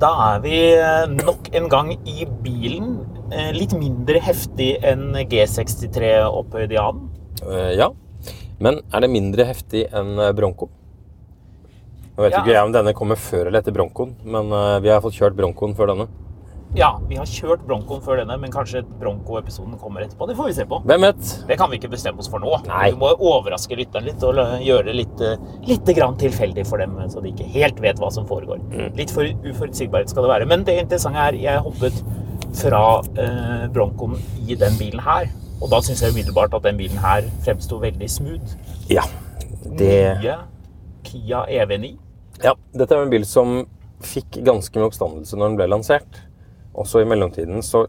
Da er vi nok en gang i bilen. Eh, Litt mindre heftig enn G63 opphøyd i annen. Eh, ja. Men er det mindre heftig enn eh, Bronco? Nå vet Ja. ikke jeg om denne kommer før eller etter Broncoen, men eh, vi har fått kjørt Broncoen før denne. Ja, vi har kjørt Broncoen før denne, men kanskje Bronco-episoden kommer etterpå. Det får vi se på. Hvem vet? Det kan vi ikke bestemme oss for nå. Nei. Vi må overraske lytteren litt og gjøre det litt, eh, litt grann tilfeldig for dem, så de ikke helt vet hva som foregår. Litt for uforutsigbarhet skal det være. Men det interessante er, jeg hoppet fra eh, Broncoen i den bilen her, og da syns jeg umiddelbart at den bilen her fremsto veldig smooth. Ja. Det Nye Kia E EV9. Ja. Dette er en bil som fikk ganske mye oppstandelse når den ble lansert. Også i mellomtiden så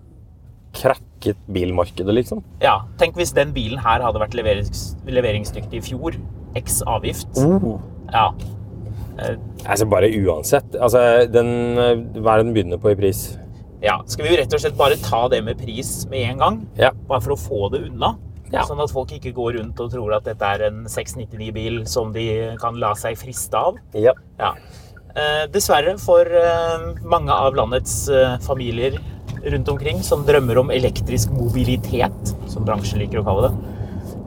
krakket bilmarkedet, liksom. Ja, tenk hvis den bilen her hadde vært leverings, leveringsdyktig i fjor. X avgift. Ja. Eh, Altså bare uansett. Altså, den, eh, hva er det den begynner på i pris? ja. Skal vi rett og slett bare ta det med pris med en gang? Ja. Bare for å få det unna? Ja. Sånn at folk ikke går rundt og tror at dette er en 699-bil som de kan la seg friste av. Ja. Ja. Eh, dessverre for eh, mange av landets eh, familier rundt omkring som drømmer om elektrisk mobilitet, som bransjen liker å kalle det,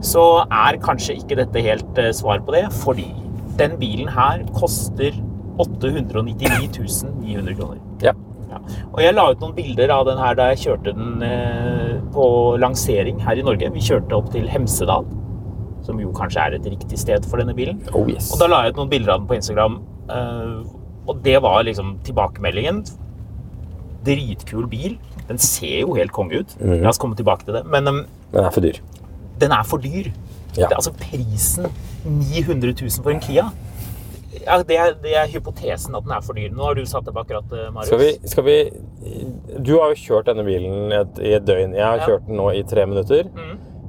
så er kanskje ikke dette helt svar på det, fordi den bilen her koster 899 900 kroner. ja. Ja. Og jeg la ut noen bilder av den her da jeg kjørte den på lansering her i Norge. Vi kjørte opp til Hemsedal, som jo kanskje er et riktig sted for denne bilen. Oh yes. Og da la jeg ut noen bilder av den på Instagram, og det var liksom tilbakemeldingen. Dritkul bil. Den ser jo helt konge ut. La oss komme tilbake til det. Men um, Den er for dyr. den er for dyr. Ja. Det, altså prisen 900 000 for en Kia. Ja, det, er, det er hypotesen at den er for dyr. Nå har du satt opp akkurat, eh, Marius. Skal vi, skal vi Du har jo kjørt denne bilen et, i et døgn. Jeg har Ja. kjørt den nå i tre minutter.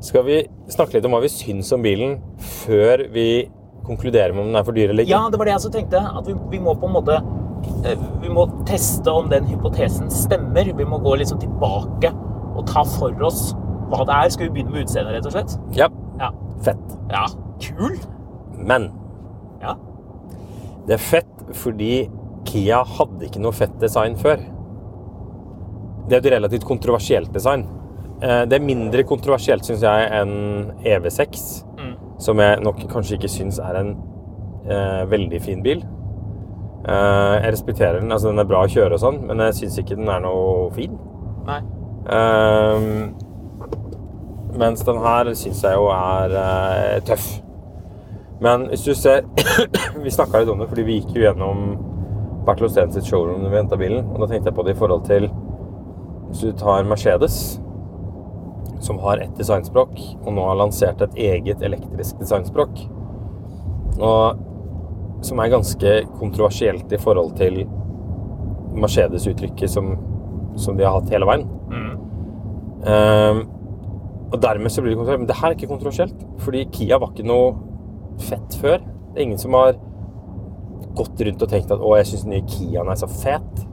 Skal vi snakke litt om hva vi syns om bilen før vi konkluderer med om den er for dyr eller ikke? Ja, det var det jeg også tenkte. At vi, vi må på en måte eh, Vi må teste om den hypotesen stemmer. Vi må gå liksom tilbake og ta for oss hva det er. Skal vi begynne med utseendet, rett og slett? Ja. Ja. Fett. ja. Kul! Men Ja. det er fett fordi Kia hadde ikke noe fett design før. Det er et relativt kontroversielt design. Eh, Det er mindre kontroversielt, syns jeg, enn EV6. Som jeg nok kanskje ikke syns er en eh, veldig fin bil. Eh, jeg respekterer den. altså Den er bra å kjøre og sånn, men jeg syns ikke den er noe fin. Nei. Eh, mens den her syns jeg jo er eh, tøff. Men hvis du ser Vi snakka litt om det, fordi vi gikk jo gjennom Bertil Osten sitt showroom når vi henta bilen. Og da tenkte jeg på det i forhold til Hvis du tar Mercedes, som har ett designspråk, og nå har lansert et eget elektrisk designspråk, og som er ganske kontroversielt i forhold til Mercedes-uttrykket som, som de har hatt hele veien. Ehm, og dermed så blir det kontroversielt. Men det her er ikke kontroversielt, fordi Kia var ikke noe fett før. Det er ingen som har gått rundt og tenkt at å, jeg syns den nye Kiaen er så fet.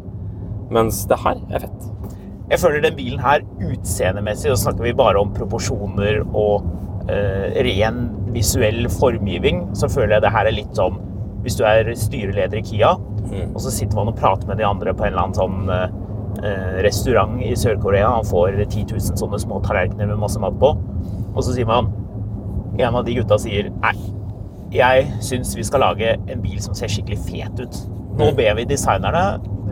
Mens det her er fett. Jeg føler den bilen her utseendemessig, og snakker vi bare om proporsjoner og eh, ren visuell formgivning, så føler jeg det her er litt sånn hvis du er styreleder i Kia, Og så sitter man og prater med de andre på en eller annen sånn eh, eh, restaurant i Sør-Korea. Han får 10 000 sånne små tallerkener med masse mat på. Og så sier man En av de gutta sier Nei, jeg syns vi skal lage en bil som ser skikkelig fet ut. Nå ber vi designerne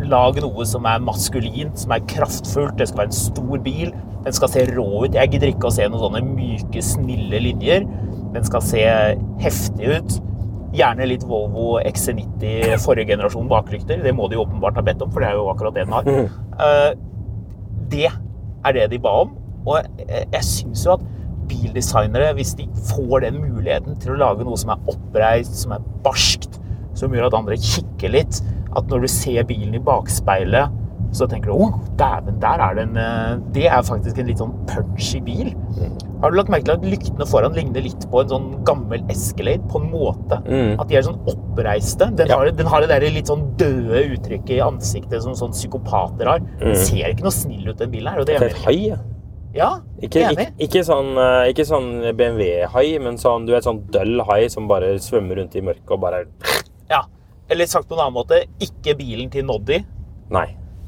lage noe som er maskulint, som er kraftfullt. Det skal være en stor bil. Den skal se rå ut. Jeg gidder ikke å se noen sånne myke, snille linjer. Den skal se heftig ut. Gjerne litt Volvo XC90 forrige generasjon baklykter. Det må de åpenbart ha bedt om, for det er jo akkurat det den har. Eh, Det er det de ba om. Og jeg syns jo at bildesignere, hvis de får den muligheten til å lage noe som er oppreist, som er barskt, som gjør at andre kikker litt, at når du ser bilen i bakspeilet, så tenker du å, dæven, der er det en eh, Det er faktisk en litt sånn punchy bil. Har du lagt merke til at lyktene foran ligner litt på en sånn gammel Escalade på en måte? At de er sånn oppreiste. Den Ja. har, den har det der litt sånn døde uttrykket i ansiktet som sånn psykopater har. Den ser ikke noe snill ut, den bilen her. Og det er en hai. ja. Ja, Ikke, enig. ikke, ikke sånn, eh, ikke sånn BMW-hai, men sånn, du vet, sånn døll hai som bare svømmer rundt i mørket og bare Ja. Eller sagt på en annen måte, ikke bilen til Noddy. Nei.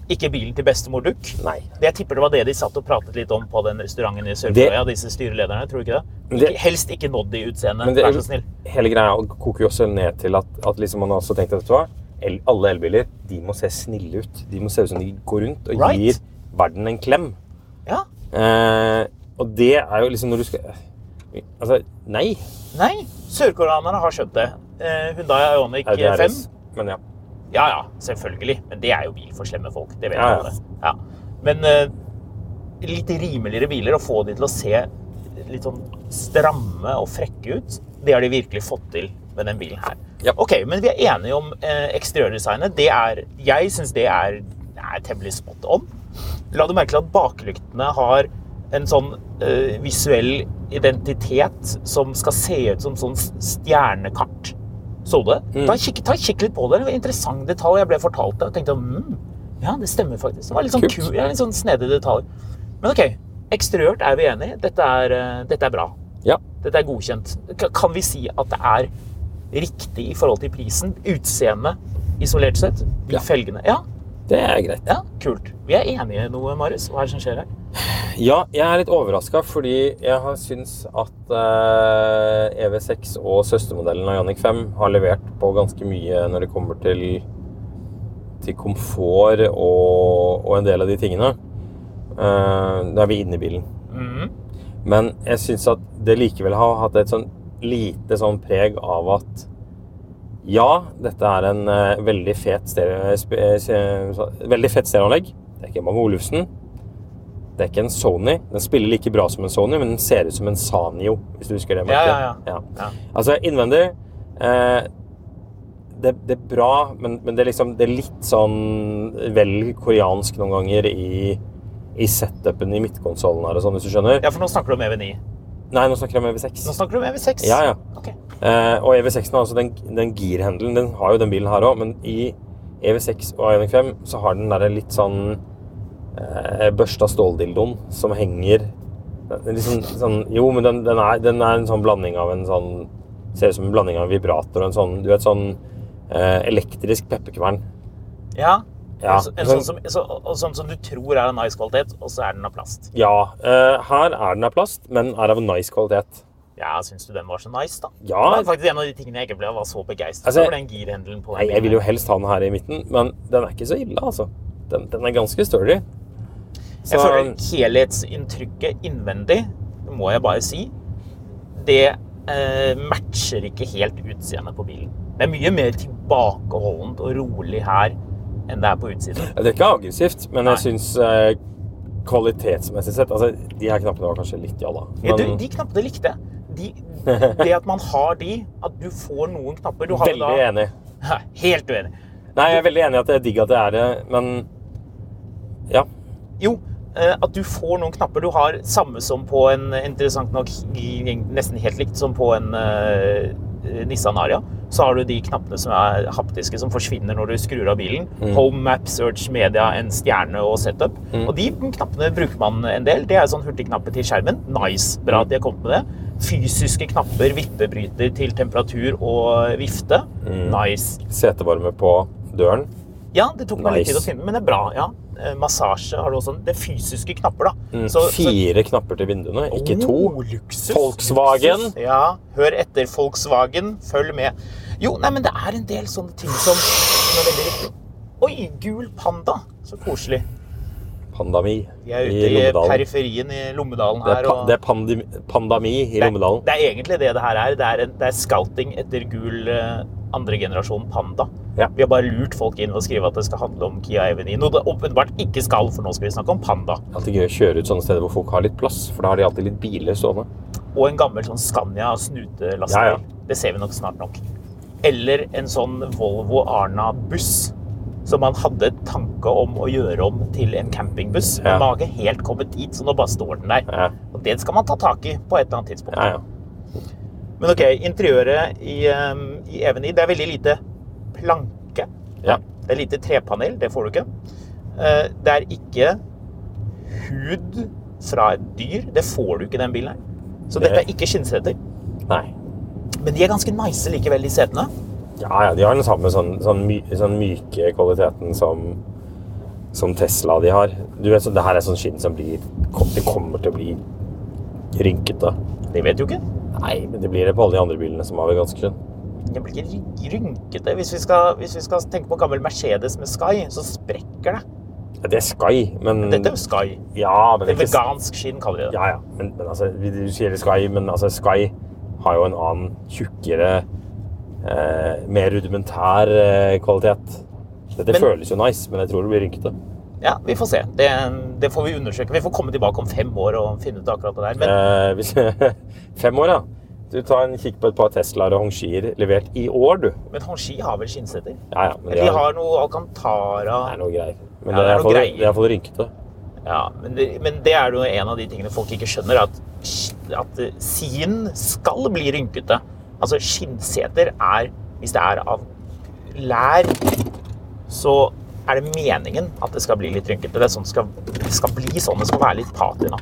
Ikke bilen til bestemor Duck. Nei. Jeg tipper det var det de satt og pratet litt om på den restauranten i Sør-Korea, disse styrelederne. Tror du ikke det? Det- Ikke, helst ikke Noddy-utseende, vær så snill. hele greia koker jo også ned til at, at liksom man har også tenkt at? El, alle elbiler de må se snille ut. De må se ut som de går rundt og Right. gir verden en klem. Ja. Eh, og det er jo liksom når du skal Altså, nei. Nei, sørkoreanerne har skjønt det. Eh, Hyundai Ioniq Er 5 Men ja. Ja, ja, selvfølgelig. Men det er jo bil for slemme folk. Det vet Ja, ja. alle. Ja. Men eh, litt rimeligere biler, å få de til å se litt sånn stramme og frekke ut, det har de virkelig fått til med den bilen her. Ja. Ok, men vi er enige om eh, eksteriørdesignet. Det er, jeg syns det er, er temmelig spot on. La du merke til at baklyktene har en sånn eh, visuell identitet som skal se ut som sånn stjernekart. Så du det? Mm. Ta, kikk, ta kikk litt på det. Det var en interessant detalj. Jeg ble fortalt det og tenkte mm, ja, det stemmer faktisk. Det var litt sånn kul, ja, litt sånn snedig detalj. Men ok, eksteriørt er vi enige. Dette eh, dette er bra. ja. Dette er godkjent. Kan vi si at det er riktig i forhold til prisen? Utseendet isolert sett? De Ja. felgene? Ja, Det er greit. ja, kult. Vi er enige noe, Marius. Hva er det som skjer her? Ja, jeg er litt overraska fordi jeg har syns at eh, EV6 og søstermodellen av Jannik 5 har levert på ganske mye når det kommer til, til komfort og, og en del av de tingene. Eh, da er vi inne i bilen. Mhm. Men jeg syns at det likevel har hatt et sånn lite sånn preg av at ja, dette er en eh, veldig fet stereo, spe- eh, veldig fett stereoanlegg. Det er ikke Bang Olufsen. Det er ikke en Sony. Den spiller like bra som en Sony, men den ser ut som en Sanio, hvis du husker det. Ja, merket. ja, ja. Ja. Altså, innvendig eh, det, det er bra, men, men det, er liksom, det er litt sånn vel koreansk noen ganger i, i setupen i midtkonsollen her og sånn, hvis du skjønner. ja, for nå snakker du om EV9. Nei, nå snakker jeg om EV6. Nå snakker du om EV6. Ja, ja. Ok. Eh, og EV6 har altså den, den girhandelen, den har jo den bilen her òg, men i EV6 og Ioniq 5 så har den derre litt sånn eh, børsta ståldildoen som henger er sånn, sånn, Jo, men den, den, er, den er en sånn blanding av en sånn Ser ut som en blanding av en vibrator og en sånn Du vet, sånn eh, elektrisk pepperkvern. Ja. Ja, En, en sånn, som, så, sånn som du tror er av nice kvalitet, og så er den av plast. Ja. Eh, her er den av plast, men er av nice kvalitet. Ja, syns du den var så nice, da? Ja. Det var faktisk en av de tingene jeg ikke ble var så begeistret Altså, for den girhendelen på den Nei, jeg vil jo helst ha den her i midten, men den er ikke så ille, altså. Den, den er ganske sturdy. Jeg føler helhetsinntrykket innvendig, det må jeg bare si, det eh, matcher ikke helt utseendet på bilen. Det er mye mer tilbakeholdent og rolig her enn det er på utsiden. Det er ikke aggressivt, men Nei. jeg syns eh, kvalitetsmessig sett Altså, de her knappene var kanskje litt jalla. Ja, du, de knappene likte jeg. De, det at man har de, at du får noen knapper du har Veldig veldig enig. da, Helt uenig. Nei, jeg er veldig enig i at det er digg at det er det, men ja. Jo, eh, at du får noen knapper du har samme som på en interessant nok nesten helt likt som på en eh, Nissan Aria. Så har du de knappene som er haptiske, som forsvinner når du skrur av bilen. Home, map, search, media, en stjerne og setup. Og de knappene bruker man en del. Det er sånn hurtigknapper til skjermen. Nice. Bra at de har kommet med det. Fysiske knapper, vippebryter til temperatur og vifte. Nice. Setevarme på Døren. Ja, det tok meg litt tid å finne, men det er bra. ja. Eh, Massasje har du også. Det er fysiske knapper, da. Mm, Så- så- Fire knapper til vinduene, ikke to. Oh, luksus. Volkswagen. Luksus. Ja, hør etter Volkswagen. Følg med. Jo, nei, men det er en del sånne ting som, som er veldig viktig. Oi, gul panda. Så koselig. Pandami Vi i ute i, Lommedalen. periferien i Lommedalen Det er, pa det er pandemi, pandami i Lommedalen. Det, det er egentlig det det her er. Det er, en, det er scouting etter gul eh, andre generasjon Panda. Ja. Vi har bare lurt folk inn ved å skrive at det skal handle om Kia EV9. Noe det åpenbart ikke skal, for nå skal vi snakke om Panda. Alltid gøy å kjøre ut sånne steder hvor folk har litt plass, for da har de alltid litt biler stående. Og en gammel sånn Scania snutelastebil. Ja, ja. Det ser vi nok snart nok. Eller en sånn Volvo Arna-buss som man hadde tanke om å gjøre om til en campingbuss. Men Ja. man har ikke helt kommet dit, så nå bare står den der. Ja, Og det skal man ta tak i på et eller annet tidspunkt. ja. ja. Men ok, interiøret i, um, i EV9, det er veldig lite planke. ja. Det er lite trepanel, det får du ikke. Eh, Det er ikke hud fra et dyr. Det får du ikke i den bilen her. Så Det- dette er ikke skinnseter. Nei. Men de er ganske nice likevel, de setene. Ja, ja, de har den samme sånn, sånn, my, sånn myke kvaliteten som, som Tesla de har. Du vet, så det her er sånn skinn som blir Det kommer til å bli rynkete. Det vet du ikke. Nei, men det blir det på alle de andre bilene som har ganske Det blir ikke rynkete. Hvis vi, skal, hvis vi skal tenke på gammel Mercedes med Sky, så sprekker det. Ja, det er Sky, men Dette er jo Sky. Ja, men Det er er ikke vegansk skinn, kaller de det. Ja, ja. Men, men altså, du sier Sky, men altså, Sky har jo en annen, tjukkere, eh, mer rudimentær eh, kvalitet. Dette Men- føles jo nice, men jeg tror det blir rynkete. Ja, vi får se. Det, det får vi undersøke. Vi får komme tilbake om fem år og finne ut akkurat det der. Men Eh, hvis, fem år, ja. Du tar en kikk på et par Teslaer og Hongshier levert i år, du. Men Hongxi har vel skinnseter? Ja, ja. Men De har noe Alcantara Det er noe greier. Men Ja, det det er er iallfall rynkete. Ja, men det, men det er jo en av de tingene folk ikke skjønner, at, at siden sien skal bli rynkete. Altså, skinnseter er Hvis det er av lær, så er det meningen at det skal bli litt rynkete. Det, er sånn det, skal, det skal bli sånn. Det skal være litt patina.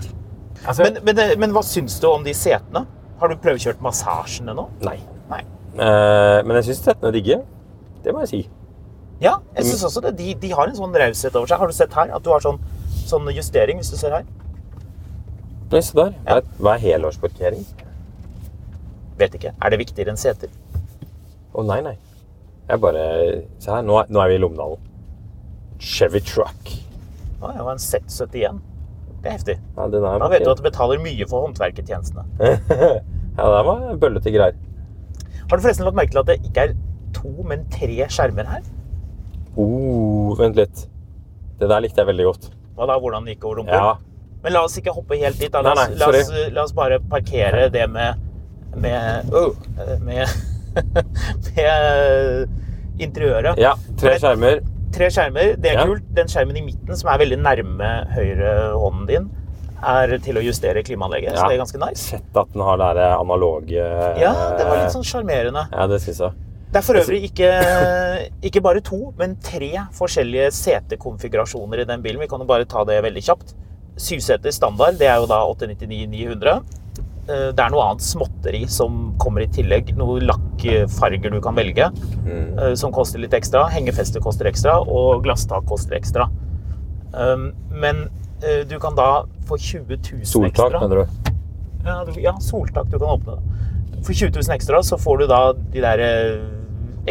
Men, men, men hva syns du om de setene? Har du prøvekjørt massasjene nå? Nei. Nei. Eh, men jeg syns tettene er digge. Det må jeg si. Ja, jeg syns også det. De, de har en sånn raushet over seg. Har du sett her? At du har sånn, sånn justering, hvis du ser her? Nei, se der. Ja. Hva er, er helårsparkering? Vet ikke. Er det viktigere enn seter? Å nei, nei. Jeg bare Se her, nå er, nå er vi i Lommedalen. Chevy Truck. Å, ja, var en Z71. Det er heftig. Ja, er Da vet du at du betaler mye for håndverkertjenestene. Ja, det var bøllete greier. Har du forresten lagt merke til at det ikke er to, men tre skjermer her? Oh, vent litt. Det der likte jeg veldig godt. Hva da, hvordan det gikk over rumpa? Ja. Men la oss ikke hoppe helt dit. La, Nei, oss, nei, la, oss, la oss bare parkere det med med, oh, med, med interiøret. ja tre skjermer. Tre skjermer, det er Ja. kult. Den skjermen i midten, som er veldig nærme høyrehånden din, er til å justere klimaanlegget. Så det er ganske nice. Sett at den har det analoge Ja, det var litt sånn sjarmerende. Ja, det syns jeg. Det er for øvrig ikke, ikke bare to, men tre forskjellige setekonfigurasjoner i den bilen. Vi kan jo bare ta det veldig kjapt. Syvseter standard, det er jo da 899-900. Eh, Det er noe annet småtteri som kommer i tillegg. Noen lakkfarger du kan velge, mm. som koster litt ekstra. Hengefeste koster ekstra, og glasstak koster ekstra. Um, Men eh, du kan da få 20 000 Soltak, ekstra. mener du? Ja, du, ja, soltak du kan åpne. For 20 000 ekstra så får du da de der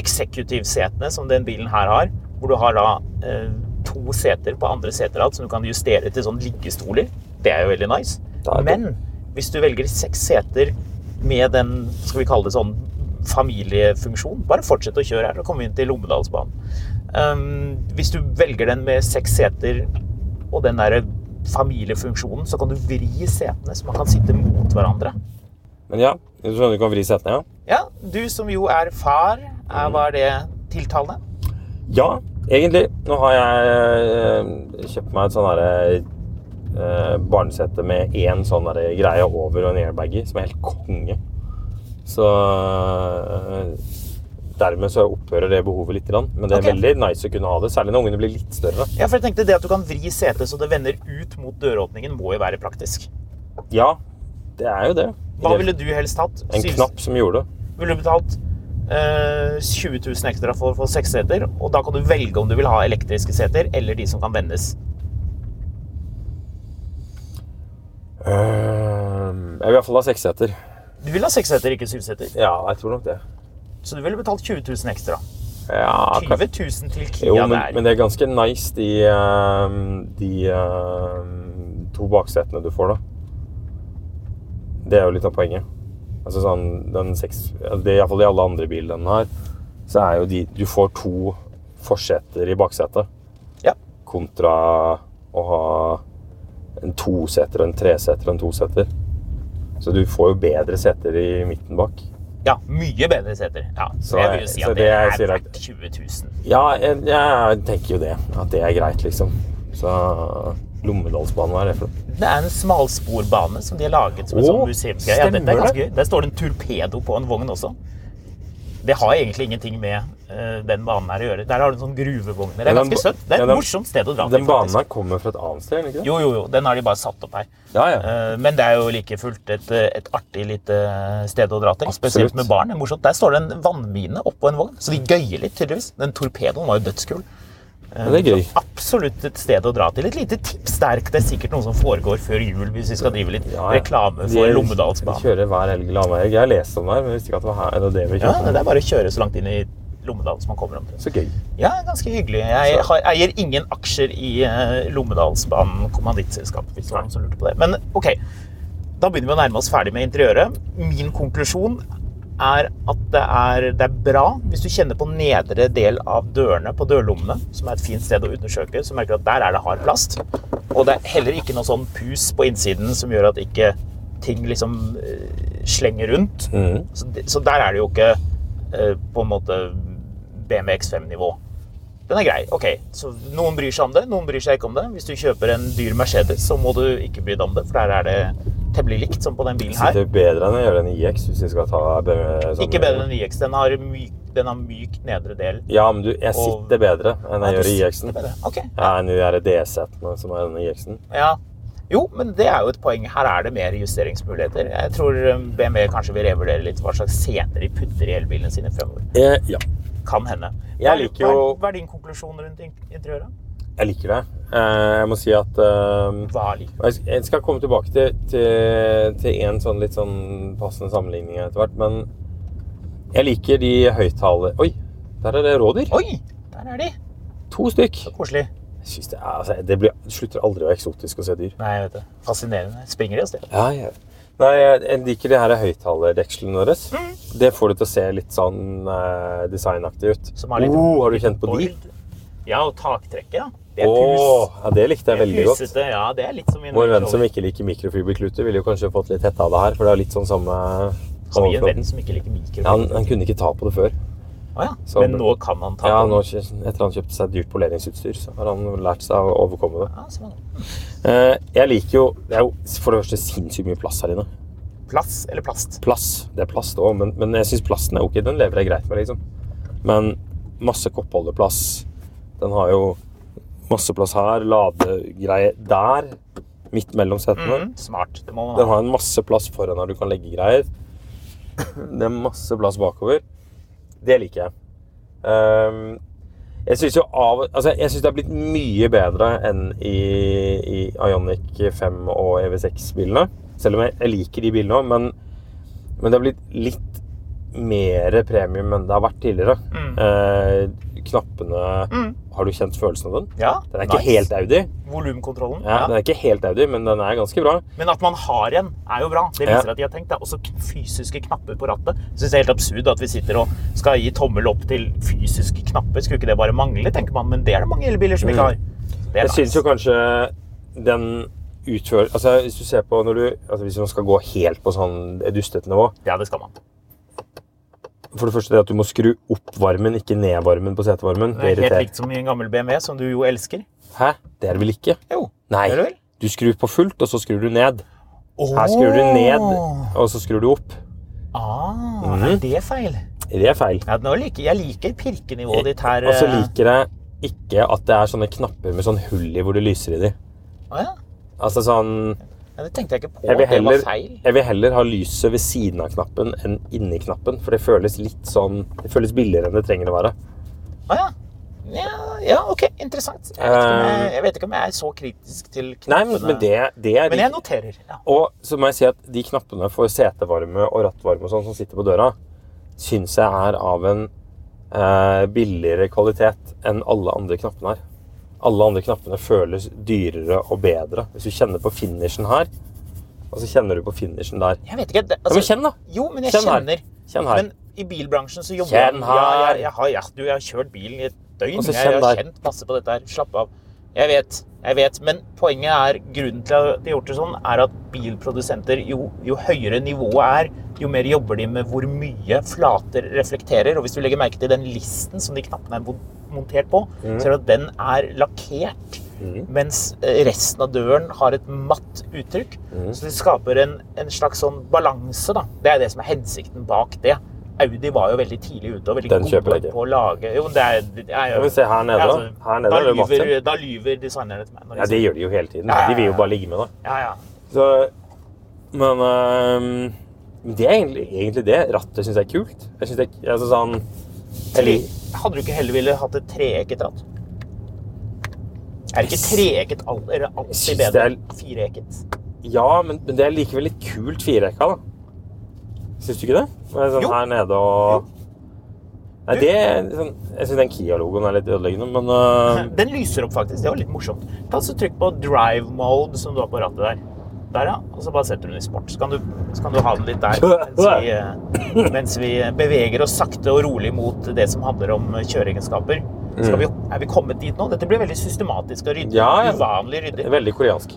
eksekutivsetene som den bilen her har. Hvor du har da eh, to seter på andre seterad som du kan justere til sånn liggestoler. Det er jo veldig nice. Men hvis du velger seks seter med den, skal vi kalle det sånn, familiefunksjon, bare fortsett å kjøre her, så kommer vi inn til Lommedalsbanen. Um, hvis du velger den med seks seter og den der familiefunksjonen, så kan du vri setene så man kan sitte mot hverandre. Men ja, du skjønner du kan vri setene, ja? Ja, du som jo er far, er, var det tiltalende? Ja, egentlig. Nå har jeg eh, kjøpt meg et sånn derre eh, barnesete med én sånn greie over og en airbag i, som er helt konge. Så eh, dermed så opphører det behovet litt. Men det er okay. veldig nice å kunne ha det, særlig når ungene blir litt større. Ja, for jeg tenkte det at du kan vri setet så det vender ut mot døråpningen, må jo være praktisk. Ja, det er jo det. Hva ville du helst hatt? En knapp som gjorde det. Ville du betalt eh, 20 000 ekstra for å få seks seter. Og da kan du velge om du vil ha elektriske seter eller de som kan vendes. Øhm, jeg vil iallfall ha seksseter. Du vil ha seks seter, ikke syv seter. Ja, jeg tror nok det. Så du ville betalt 20 000 ekstra. Ja, 20 000 til Kia Jo, men, der. men det er ganske nice, de, de to baksetene du får, da. Det er jo litt av poenget. Altså sånn, den seks, det er Iallfall i alle andre biler den her, så er jo de Du får to forseter i baksetet. Ja. Kontra å ha en toseter en treseter og en toseter. Så du får jo bedre seter i midten bak. Ja, mye bedre seter. Ja, så Så jeg vil jo si at det er verdt 20 000. Ja, jeg, jeg tenker jo det. At det er greit, liksom. Så Lommedalsbanen, hva er det for noe? Det er en smalsporbane som de har laget som en Å, sånn museumsgreie. Ja, dette stemmer er ganske det. gøy. Der står det en torpedo på en vogn også. Det har egentlig ingenting med uh, den banen her å gjøre. Der har du en sånn gruvevogner. Det er ganske søtt. Det er ja, et den- morsomt sted å dra Den til. banen faktisk. her kommer fra et annet sted, ikke det? Jo, jo, jo. Den har de bare satt opp her. Ja, ja. Uh, Men det er jo like fullt et, eh, et artig lite sted å dra til. Absolutt. Spesielt med barn. Det er morsomt. Der står det en vannmine oppå en vogn, så de gøyer litt, tydeligvis. Den torpedoen var jo dødskul. Ja, det er gøy. Absolutt et sted å dra til. Et lite tips der. Det er sikkert noe som foregår før jul, hvis vi skal drive litt Ja, reklame for Lommedalsbanen. Vi kjører hver helg eller. Jeg har lest om det her, men visste ikke at det var her. Det det vi Ja, det er bare å kjøre så langt inn i Lommedalen som man kommer om. Så gøy. Ja, ganske hyggelig. Jeg har, eier ingen aksjer i eh, Lommedalsbanen kommandittselskap, hvis det var noen som lurte på det. Men ok, da begynner vi å nærme oss ferdig med interiøret. Min konklusjon er at det er, det er bra hvis du kjenner på nedre del av dørene på dørlommene, som er et fint sted å undersøke, så merker du at der er det hard plast. Og det er heller ikke noe sånn pus på innsiden som gjør at ikke ting liksom eh, slenger rundt. Mm. Så, de, så der er det jo ikke eh, på en måte BMW X5-nivå. Den er grei. ok. Så Noen bryr seg om det, noen bryr seg ikke om det. Hvis du kjøper en dyr Mercedes, så må du ikke bry deg om det, for der er det temmelig likt som på den bilen her. Sitter bedre enn å gjøre en IX hvis vi skal ta sånn- Ikke bedre enn iX. Den har myk, den har myk nedre del. Ja, men du, jeg Og- sitter bedre enn jeg Ja, gjør IX-en. Okay. Ja, enn de der D-setene som er denne IX-en. Ja. Jo, men det er jo et poeng. Her er det mer justeringsmuligheter. Jeg tror um, BMW kanskje vil revurdere litt hva slags seter de putter i elbilene sine fremover. Eh, ja, Kan hende. Jeg Hva er- Hva er, hva er din konklusjon rundt interiøret? Jeg liker det. Eh, jeg må si at eh, Hva liker du? Jeg skal komme tilbake til, til, til en sånn litt sånn passende sammenligning etter hvert, men jeg liker de høyttaler... Oi, der er det rådyr. Oi, der er de. To stykk. Så koselig. Jeg det, er, altså, det, blir, slutter aldri å være eksotisk å se dyr. Nei, jeg vet det. Fascinerende. Springer de av sted? Ja, jeg, Nei, jeg, liker de her høyttalerdekslene deres. Det får det til å se litt sånn eh, designaktig ut. Som har litt oh, har du kjent på de? Ja, og taktrekket, ja. Det er Åh, pus. ja, det likte jeg veldig godt. pusete. Ja, det er litt som i en Range venn som ikke liker mikrofiberkluter, ville jo kanskje fått litt hette av det her, for det er litt sånn samme Som i en venn som ikke liker. Ja, han, han kunne ikke ta på det før. Ah, ja. Så- Men nå kan han ta Ja, nå, etter han kjøpte seg dyrt poleringsutstyr, så har han lært seg å overkomme det. Ja. Eh, jeg liker jo Det er jo for det første sinnssykt mye plass her inne. Plass eller plast? Plass. Det er plast òg, men, men jeg syns plasten er ok. Den lever jeg greit med, liksom. Men masse koppholderplass. Den har jo masse plass her. Ladegreie der. Midt mellom setene. Mm, Smart. Det må man ha. Den har en masse plass foran her du kan legge greier. Det er masse plass bakover. Det liker jeg. Um, jeg syns jo av Altså, jeg syns det har blitt mye bedre enn i, i Ionic 5 og EV6-bilene. Selv om jeg, jeg liker de bilene òg, men, men det har blitt litt mer premium enn det har vært tidligere. Mm. Eh, knappene Mm. Har du kjent følelsen av den? Ja, Den er ikke nice. helt Audi. Volumkontrollen. Ja, Den er ikke helt Audi, men den er ganske bra. Men at man har en, er jo bra. Det Ja. viser at de har tenkt. Det er også fysiske knapper på rattet. Jeg synes det er helt absurd at vi sitter og skal gi tommel opp til fysiske knapper. Skulle ikke det bare mangle, tenker man. Men det er det mange elbiler som ikke har. Det er Jeg syns jo kanskje den utfører Altså Hvis du ser på når du altså Hvis man skal gå helt på sånn dustete nivå Ja, det skal man. For det første det at du må skru opp varmen, ikke ned varmen på setevarmen. Det Det er helt irriterer. likt som i en gammel BMW, som du jo elsker. Hæ? Det er det vel ikke? Jo. Nei. Er det vel? Du skrur på fullt, og så skrur du ned. Her skrur du ned, og så skrur du opp. Ah, Mhm. er det feil? Det er feil. Ja, nå liker, jeg liker pirkenivået ditt her. Og så eh. liker jeg ikke at det er sånne knapper med sånn hull i hvor det lyser i de. Å ja. Altså sånn Ja, det tenkte jeg ikke på. Jeg vil, at det var feil. jeg vil heller ha lyset ved siden av knappen enn inni knappen. For det føles litt sånn Det føles billigere enn det trenger å være. Ah, ja. ja. Ja, ok. Interessant. Jeg vet, ikke om jeg, jeg vet ikke om jeg er så kritisk til knappene. Nei, men det, det er Men jeg noterer. Ja. Og så må jeg si at de knappene for setevarme og rattvarme og sånn som sitter på døra, syns jeg er av en eh, billigere kvalitet enn alle andre knappene her. Alle andre knappene føles dyrere og bedre. Hvis du kjenner på finishen her, og så kjenner du på finishen der. Jeg vet ikke. Det, Ja, men kjenn, da! Jo, men jeg Kjenn her. kjenner. Kjenn her. Men i bilbransjen så jobber Kjenn jeg her. jeg, jeg, har, jeg, du, jeg har kjørt bilen i et døgn. Jeg, jeg har kjent masse på dette her. Slapp av. Jeg vet. Jeg vet. Men poenget er, grunnen til at de har gjort det sånn, er at bilprodusenter, jo, jo høyere nivået er, jo mer jobber de med hvor mye flater reflekterer. Og hvis du legger merke til den listen som de knappene er montert på, Mm. ser du at den er lakkert. Mens eh, resten av døren har et matt uttrykk. Mm. Så det skaper en, en slags sånn balanse. da. Det er det som er hensikten bak det. Audi var jo veldig tidlig ute og veldig Den gode på å lage Jo, det er, det er jo men se her nede, da. Her nede da, er det lyver, da lyver designerne til meg. de Ja, det gjør de jo hele tiden. Ja, ja, De vil jo bare ligge med da. ja, ja. Så, men men det er egentlig, egentlig det. Rattet syns jeg er kult. Jeg synes det altså sånn Eller hadde du ikke heller ville hatt et treekket ratt? Er ikke treekket alltid bedre enn fireekket? Ja, men, men det er likevel litt kult fireekka, da. Syns du ikke det? det sånn Jo. her nede og Nei, det sånn, Jeg syns den Kia-logoen er litt ødeleggende, men uh... Den lyser opp, faktisk. Det var litt morsomt. Ta så Trykk på drive mode, som du har på rattet der. Der, ja. Og så bare setter du den i sport. Så kan du, så kan du ha den litt der mens vi, eh, mens vi beveger oss sakte og rolig mot det som handler om kjøreegenskaper. Skal vi, er vi kommet dit nå? Dette blir veldig systematisk og ryddig. Mm. Ja, ja. Uvanlig ryddig. veldig koreansk.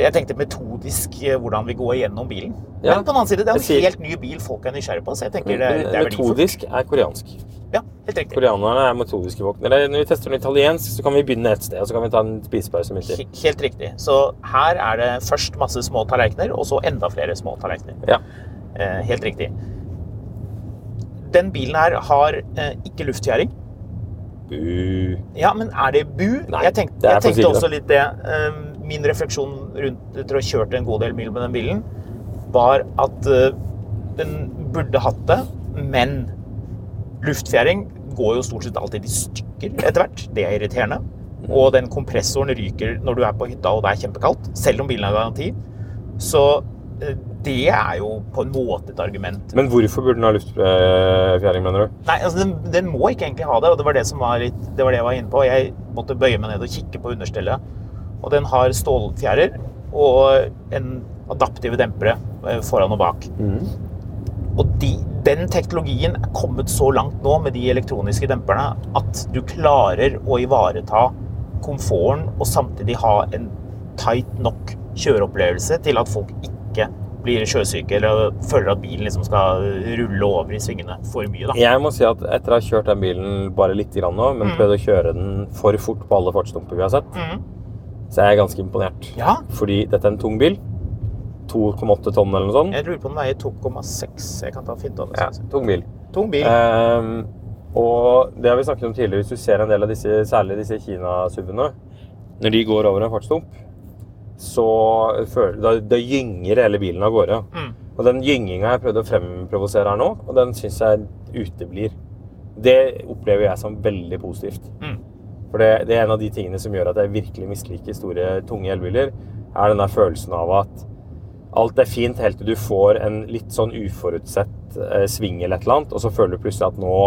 Jeg tenkte metodisk eh, hvordan vi går gjennom bilen. Ja. Men på den annen side, det er en helt ny bil folk er nysgjerrige på, så jeg tenker det, er- det er. Metodisk er koreansk. Ja, helt riktig. Koreanerne er metodiske folk. Når vi tester den italiensk, så kan vi begynne et sted, og så kan vi ta en spisepause midt i. Helt riktig. Så her er det først masse små tallerkener, og så enda flere små tallerkener. Ja. Eh, helt riktig. Den bilen her har eh, ikke luftfjæring. Bu. Ja, men er det bu? Nei, jeg tenkte, er jeg tenkte også litt det. Eh, Min refleksjon rundt etter å ha kjørt en god del mil med den bilen, var at eh, den burde hatt det, men luftfjæring går jo stort sett alltid i stykker etter hvert. Det er irriterende. Og den kompressoren ryker når du er på hytta og det er kjempekaldt, selv om bilen har garanti. Så eh, det er jo på en måte et argument. Men hvorfor burde den ha luftfjæring, mener du? Nei, altså den, den må ikke egentlig ha det, og det var det som var litt, det var det jeg var inne på. Jeg måtte bøye meg ned og kikke på understellet. Og den har stålfjærer og en adaptive dempere eh, foran og bak. Og de, den teknologien er kommet så langt nå med de elektroniske demperne at du klarer å ivareta komforten og samtidig ha en tight nok kjøreopplevelse til at folk ikke blir sjøsyke eller føler at bilen liksom skal rulle over i svingene for mye. da. Jeg må si at etter å ha kjørt den bilen bare litt grann nå, men prøvd å kjøre den for fort på alle fartsdumper vi har sett, mm. så er jeg ganske imponert. Ja, Fordi dette er en tung bil. 2,8 tonn eller noe sånt. jeg lurer på den veier 2,6. Jeg kan ta fint av det. Ja, tung bil. Tung bil. Um, og det har vi snakket om tidligere, hvis du ser en del av disse, særlig disse Kina-SUV-ene, når de går over en fartsdump, så da, da gynger hele bilen av gårde. Mm. Og den gynginga jeg prøvde å fremprovosere her nå, og den syns jeg uteblir. Det opplever jeg som veldig positivt. Mm. For det, det er en av de tingene som gjør at jeg virkelig misliker store, tunge elbiler, er den der følelsen av at alt er fint helt til du får en litt sånn uforutsett eh, sving eller et eller annet, og så føler du plutselig at nå,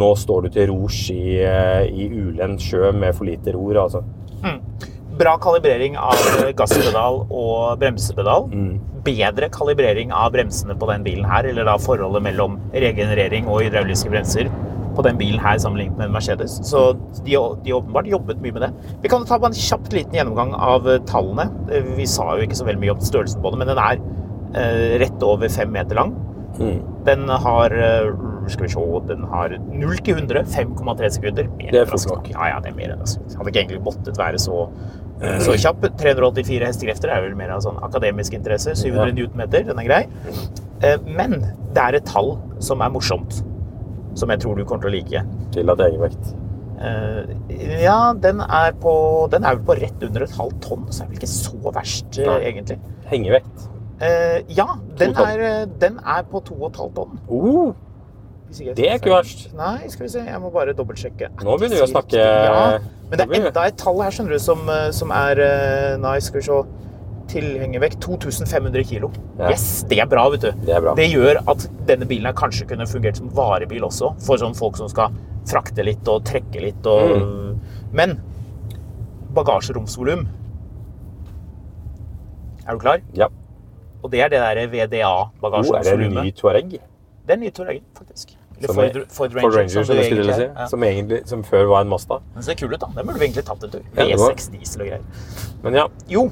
nå står du til rors i, eh, i ulendt sjø med for lite ror, altså. Bra kalibrering av gasspedal og bremsepedal. Bedre kalibrering av bremsene på den bilen her, eller da forholdet mellom regenerering og hydrauliske bremser på den bilen her sammenlignet med Mercedes. Så de de åpenbart jobbet mye med det. Vi kan ta en kjapt liten gjennomgang av eh, tallene. Eh, Vi sa jo ikke så veldig mye om størrelsen på den, men den er eh, rett over fem meter lang. Den har eh, skal vi se, den har 0 til 100, 5,3 sekunder. Mer Det er fort nok. Ja, ja, det er mer enn det. Hadde ikke egentlig måttet være så, så kjapp. 384 hestekrefter er vel mer av sånn akademisk interesse. 700 Ja. newtonmeter, den er grei. Eh, Men det er et tall som er morsomt, som jeg tror du kommer til å like. Tillatt egenvekt. Eh, Ja, den er, på, den er vel på rett under et halvt tonn, så er vel ikke så verst, eh, Nei. egentlig. Hengevekt. Eh, Ja, den er, eh, den er på to og et halvt tonn. Jeg Det er ikke verst. Nei, skal vi se. Jeg må bare dobbeltsjekke. Nå begynner vi å snakke Ja, men det er enda et tall her, skjønner du, som, eh, som er eh, Nei, skal vi se. Tilhengervekt 2500 kilo. Ja. Yes, det er bra, vet du. Det bra. Det gjør at denne bilen kanskje kunne fungert som varebil også, for sånn folk som skal frakte litt og trekke litt og Mm. Men bagasjeromsvolum Er du klar? Ja. Og det er det derre Oh, er det en ny Touareg? det er en ny Touareg, faktisk. Som Ford, Ford Ranger, Ford Ranger, som, som egentlig si. Ja. Som, egentlig, som før var en Mazda. Den ser kul ut, da. Den burde vi egentlig tatt en tur. Ja, det var- V6 diesel og greier. Men ja, Jo.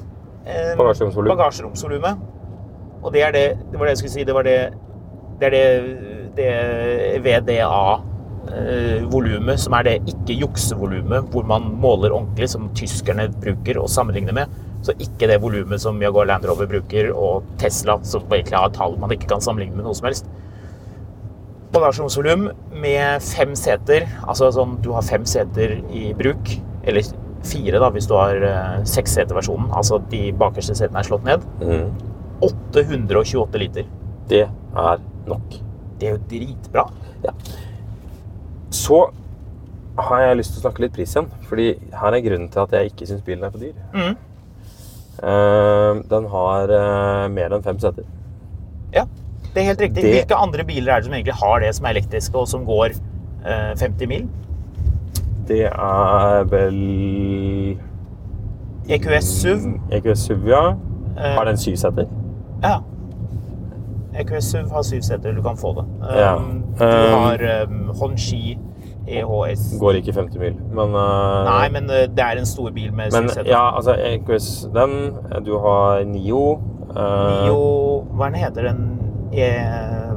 Eh, Bagasjeromsvolum. Bagasjeromsvolumet. Og det er det Det var det jeg skulle si. Det var det Det er det, det VDA-volumet som er det ikke-juksevolumet, hvor man måler ordentlig, som tyskerne bruker og sammenligner med. Så ikke det volumet som Jaguar Land Rover bruker, og Tesla, som egentlig har tall man ikke kan sammenligne med noe som helst. Bagasjeromsvolum med fem seter. Altså sånn du har fem seter i bruk. Eller fire, da, hvis du har uh, seksseterversjonen. Altså de bakerste setene er slått ned. mm, 828 liter. det er nok. Det er jo dritbra. Ja. Så har jeg lyst til å snakke litt pris igjen. Fordi her er grunnen til at jeg ikke syns bilen er for dyr. Mm. Uh, den har uh, mer enn fem seter. Ja, det er helt riktig. Det- Hvilke andre biler er det som egentlig har det som er elektriske, og som går eh, 50 mil? Det er vel EQS SUV. EQS SUV, ja. Eh, Har den syv seter? Ja. EQS SUV har syv seter. Du kan få det. Um, Du Um, har um, Honshi EHS. Går ikke 50 mil, men uh... Nei, men uh, det er en stor bil med syv Men seter. ja, altså EQS, den. Du har Nio. Uh... Nio Hva er heter den? E,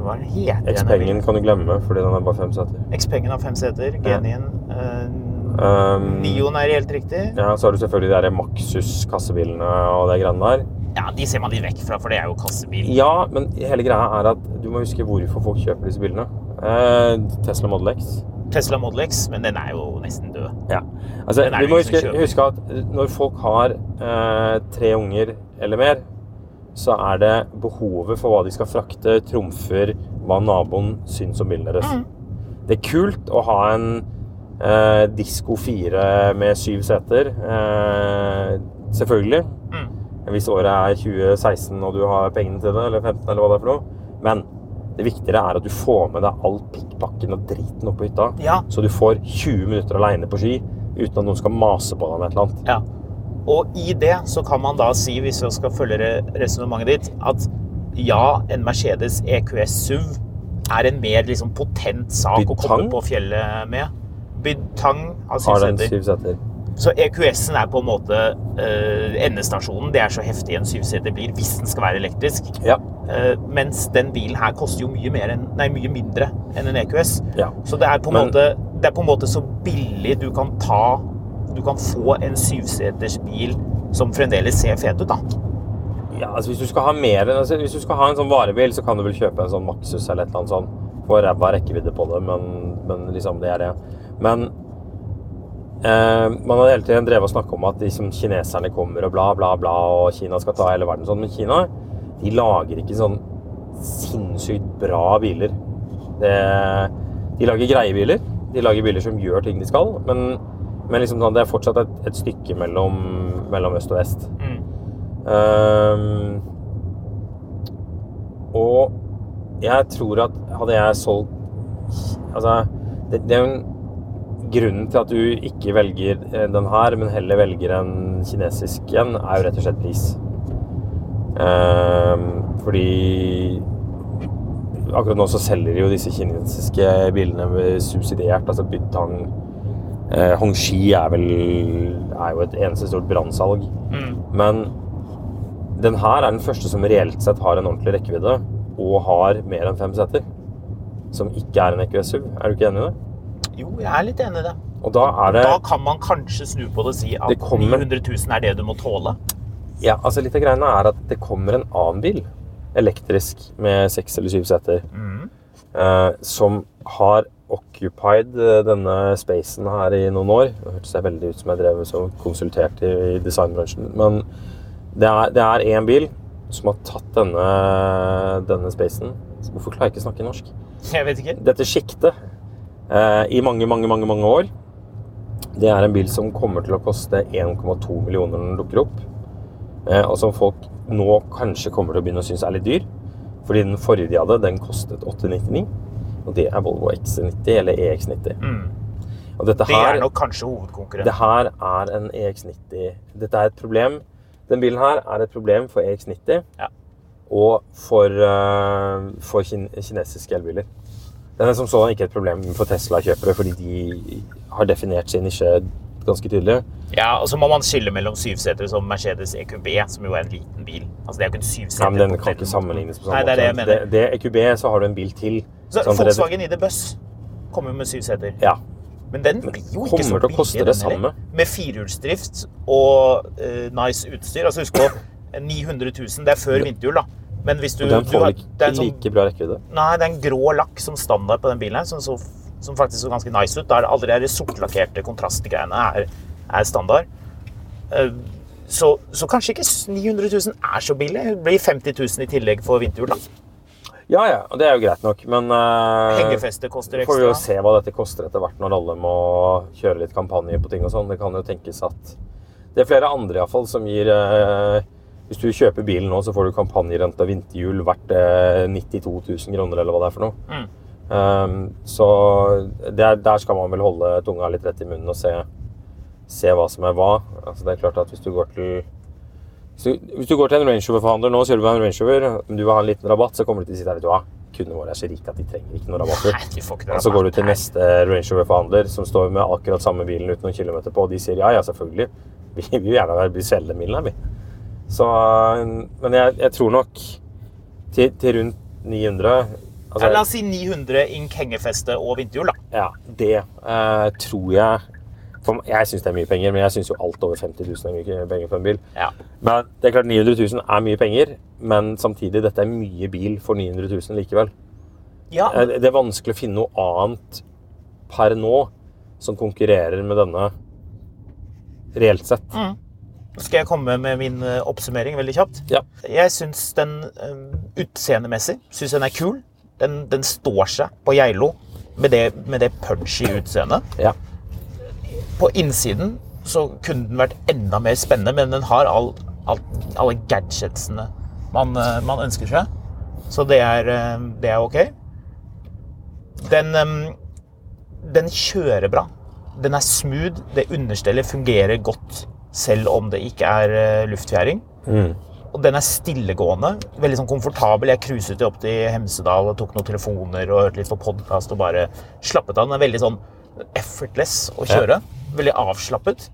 hva er heter den Xpengen kan du glemme, fordi den er bare fem seter. Xpengen har fem seter. Genien. Uh, Um, Nioen er helt riktig. Ja, så har du selvfølgelig de Maxus kassebilene og de greiene der. Ja, de ser man litt vekk fra, for det er jo kassebil. Ja, men hele greia er at du må huske hvorfor folk kjøper disse bilene. Eh, Tesla Model X. Tesla Model X, men den er jo nesten død. Ja. Altså, vi må huske, huske at når folk har eh, tre unger eller mer, så er det behovet for hva de skal frakte, trumfer hva naboen syns om bilen deres. Mm. Det er kult å ha en eh, Disko 4 med syv seter. Eh, selvfølgelig. Mm. Hvis året er 2016 og du har pengene til det, eller 15, eller hva det er for noe. Men det viktigere er at du får med deg all pikkpakken og driten opp på hytta. Ja. Så du får 20 minutter aleine på ski uten at noen skal mase på deg med et eller annet. Ja. Og i det så kan man da si, hvis vi skal følge re- resonnementet ditt, at ja, en Mercedes EQS SUV er en mer liksom potent sak å komme på fjellet med. Bytang har syv seter. Så EQS-en er på en måte uh, endestasjonen. Det er så heftig en syvseter blir hvis den skal være elektrisk. Ja. Uh, mens den bilen her koster jo mye, mer enn, nei, mye mindre enn en EQS. Ja. Så det er, på en Men- måte, det er på en måte så billig du kan ta Du kan få en syvseters bil som fremdeles ser fet ut, da. ja, altså hvis du skal ha mer altså Hvis du skal ha en sånn varebil, så kan du vel kjøpe en sånn Maxus eller et eller annet sånt. Få ræva rekkevidde på det, men, men liksom, det er det. Men eh, Man har hele tiden drevet og snakket om at liksom, kineserne kommer og bla, bla, bla, og Kina skal ta hele verden sånn. Men Kina de lager ikke sånn sinnssykt bra biler. Det, de lager greie biler. De lager biler som gjør ting de skal. Men, men liksom, sånn, det er fortsatt et, et stykke mellom, mellom øst og vest. Mm. Um, og jeg tror at hadde jeg solgt Altså, det, det er jo en Grunnen til at du ikke velger eh, den her, men heller velger en kinesisk en, er jo rett og slett pris. Um, fordi akkurat nå så selger de jo disse kinesiske bilene subsidiert. Altså Bytang eh, Hongxi er vel er jo et eneste stort brannsalg. Mm. Men den her er den første som reelt sett har en ordentlig rekkevidde og har mer enn fem seter. Som ikke er en EQS SUV. Er du ikke enig i det? Jo, jeg er litt enig i det. Og da er det Da kan man kanskje snu på det og si at Det kommer- 900 000 er det du må tåle. Ja, altså litt av greiene er at det kommer en annen bil, elektrisk, med seks eller syv seter, eh, som har occupied eh, denne spacen her i noen år. Det hørtes veldig ut som jeg drev som konsulterte i, i designbransjen. Men det er, det er én bil som har tatt denne, denne spacen. Hvorfor klarer jeg ikke å snakke norsk? Jeg vet ikke. dette sjiktet eh, i mange, mange, mange, mange år. Det er en bil som kommer til å koste 1,2 millioner når den dukker opp. Eh, og som folk nå kanskje kommer til å begynne å synes er litt dyr. Fordi den forrige de hadde, den kostet 899. Og det er Volvo XC90 eller EX90. Og dette Det er nok kanskje hovedkonkurrent. det her er en EX90 Dette er et problem. Den bilen her er et problem for EX90 Ja. og for, uh, for kin kinesiske elbiler. Den er som sådan ikke et problem for Tesla-kjøpere, fordi de har definert sin nisje ganske tydelig. Ja, og så må man skille mellom syvsetere som Mercedes EQB, som jo er en liten bil. Altså, det er jo ikke en syvseter. Ja, men den kan ikke sammenlignes på samme Nei, det. Det, det EQB, så har du en bil til. Så Sånn Volkswagen ID Buss kommer med syvseter. Ja. Men den blir jo ikke så billig, det samme. Med firehjulsdrift og uh, nice utstyr. Altså husk på 900 000, det er før vinterhjul, da. Men hvis du, den du får har, vel det ikke en sånn, like bra rekkevidde. Nei, det er en grå lakk som standard på den bilen her, som, så, som faktisk så ganske nice ut. Da er det alle de sortlakkerte kontrastgreiene er, er standard. Uh, Så, så kanskje ikke 900 000 er så billig. Det blir 50 000 i tillegg for vinterhjul, da. Ja, ja, og det er jo greit nok, men eh, Hengefeste koster får vi jo se hva dette koster etter hvert når alle må kjøre litt kampanje på ting og sånn. Det kan jo tenkes at det er flere andre i hvert fall som gir eh, Hvis du kjøper bilen nå, så får du kampanjerente og vinterhjul verdt eh, 92 000 kroner, eller hva det er for noe. Mm. Um, så der, der skal man vel holde tunga litt rett i munnen og se, se hva som er hva. Altså, det er klart at hvis du går til du, hvis du går til en Range Rover-forhandler nå, så gjør du en Range Rover, men du vil ha en liten rabatt, så kommer de til å si at kundene våre er så rike at de trenger ikke noen rabatter. Nei, ikke noe Og så går du til neste Range Rover-forhandler som står med akkurat samme bilen uten noen kilometer på, og de sier ja, ja, selvfølgelig. Vi vi vil gjerne selge den bilen her, vi. Så, men jeg, jeg tror nok til, til rundt 900 altså, La oss si 900 ink hengefeste og vinterhjul, da. ja, det eh, tror jeg for, Jeg syns det er mye penger, men jeg syns jo alt over 50 000 er mye penger for en bil. Ja. Men det er klart 900 000 er mye penger, men samtidig, dette er mye bil for 900 000 likevel. ja. Eh, Det er vanskelig å finne noe annet per nå som konkurrerer med denne reelt sett. Mm. Skal jeg komme med min eh, oppsummering veldig kjapt? Ja. Jeg syns den um, utseendemessig synes den er kul. Den, den står seg på Geilo med det, med det punchy utseendet. Ja. På innsiden så kunne den vært enda mer spennende, men den har all, all, alle gadgetsene man, eh, man ønsker seg. Så det er, eh, det er ok. Den, den kjører bra. Den er smooth. Det understellet fungerer godt selv om det ikke er luftfjæring. luftfjæring. Og den er stillegående. Veldig sånn komfortabel. Jeg cruiset opp til Hemsedal og tok noen telefoner og hørte litt på podkast og bare slappet av. Den er veldig sånn effortless å kjøre. Veldig avslappet.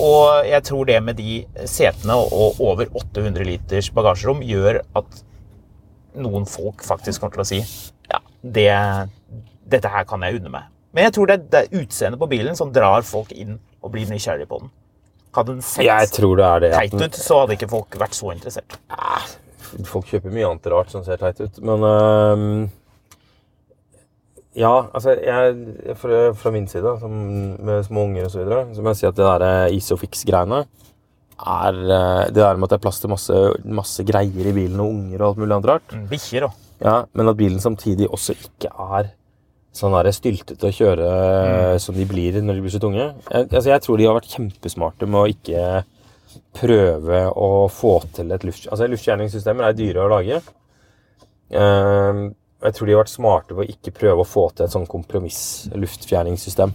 Og jeg tror det med de setene og over 800 liters bagasjerom gjør at noen folk faktisk kommer til å si ja, det, dette her kan jeg unne meg. Men jeg tror det, det er utseendet på bilen som drar folk inn og blir nysgjerrig på den. Hadde den sett Jeg tror det er det. teit ut, så hadde ikke folk vært så interessert. Folk kjøper mye annet rart som ser teit ut, men øhm, Ja, altså jeg, fra, fra min side, som, med små unger osv., så, videre, så må jeg si at det der Isofix-greiene er eh, Det der med at det er plass til masse, masse greier i bilen og unger og alt mulig annet rart. Mm, Bikkjer òg. Ja, Men at bilen samtidig også ikke er sånn der styltete å kjøre som de blir når de blir så tunge. Jeg, altså jeg tror de har vært kjempesmarte med å ikke prøve å få til et luft... Altså Luftskjerningssystemer er dyre å lage. Ehm, jeg tror de har vært smarte ved å ikke prøve å få til et sånn kompromiss-luftfjerningssystem.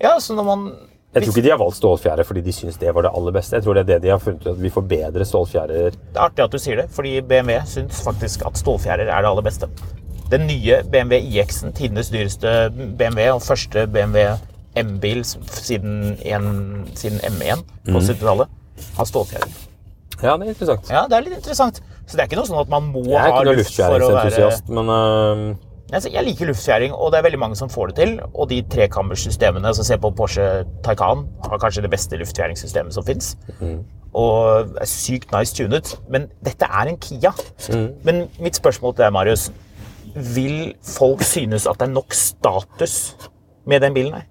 Ja, så når man Jeg tror ikke de har valgt stålfjære fordi de syns det var det aller beste. Jeg tror det er det de har funnet ut, at vi får bedre stålfjærer. Det er artig at du sier det, fordi BMW syns faktisk at stålfjærer er det aller beste. Den nye BMW iX-en, tidenes dyreste BMW og første BMW M-bil siden, siden M1 på 70-tallet, har stålfjærer. Ja, det er interessant. Ja, det er litt interessant. Så det er ikke noe sånn at man må Jeg er ha ikke noen luft for å være luftfjæringsentusiast, men Altså, Jeg liker luftfjæring, og det er veldig mange som får det til. Og de trekammersystemene, som ser på Porsche Taycan, har kanskje det beste luftfjæringssystemet som fins. Og er sykt nice tunet. Men dette er en Kia. Men mitt spørsmål til deg, Marius. Vil folk synes at det er nok status med den bilen her?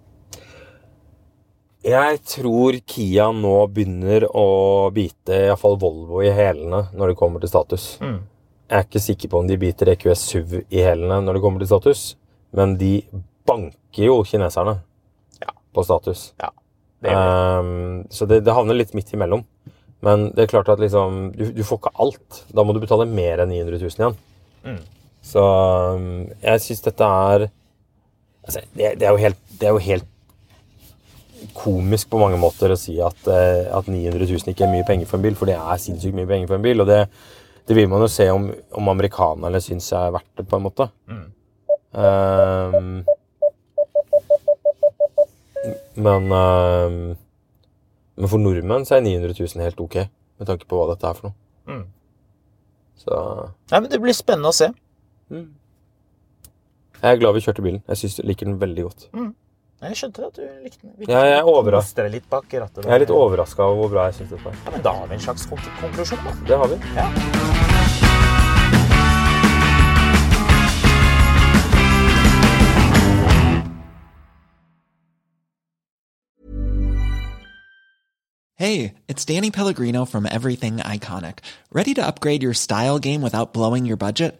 Jeg tror Kia nå begynner å bite iallfall Volvo i hælene når det kommer til status. Jeg er ikke sikker på om de biter EQS SUV i hælene når det kommer til status, men de banker jo kineserne Ja. på status. Ja, det det. Um, så det, det havner litt midt imellom. Men det er klart at liksom, du, du får ikke alt. Da må du betale mer enn 900 000 igjen. Mm. Så um, jeg syns dette er altså, det, det, er jo helt, det er jo helt komisk på mange måter å si at, eh, at 900 000 ikke er mye penger for en bil, for det er sinnssykt mye penger for en bil. Og det, det vil man jo se om, om amerikanerne syns er verdt det, på en måte. Ehm, men um, Men for nordmenn så er 900 000 helt ok, med tanke på hva dette er for noe. Mm. Så Nei, men Det blir spennende å se. jeg er glad vi kjørte bilen. Jeg synes, liker den veldig godt. Jeg skjønte at du likte den. Ja, jeg er overraska. litt bak rattet. Jeg er litt overraska over hvor bra jeg syns dette var. Ja, men da har vi en slags konklusjon, da. Det har vi. Ja. Hey, it's Danny Pellegrino from Everything Iconic. Ready to upgrade your style game without blowing your budget?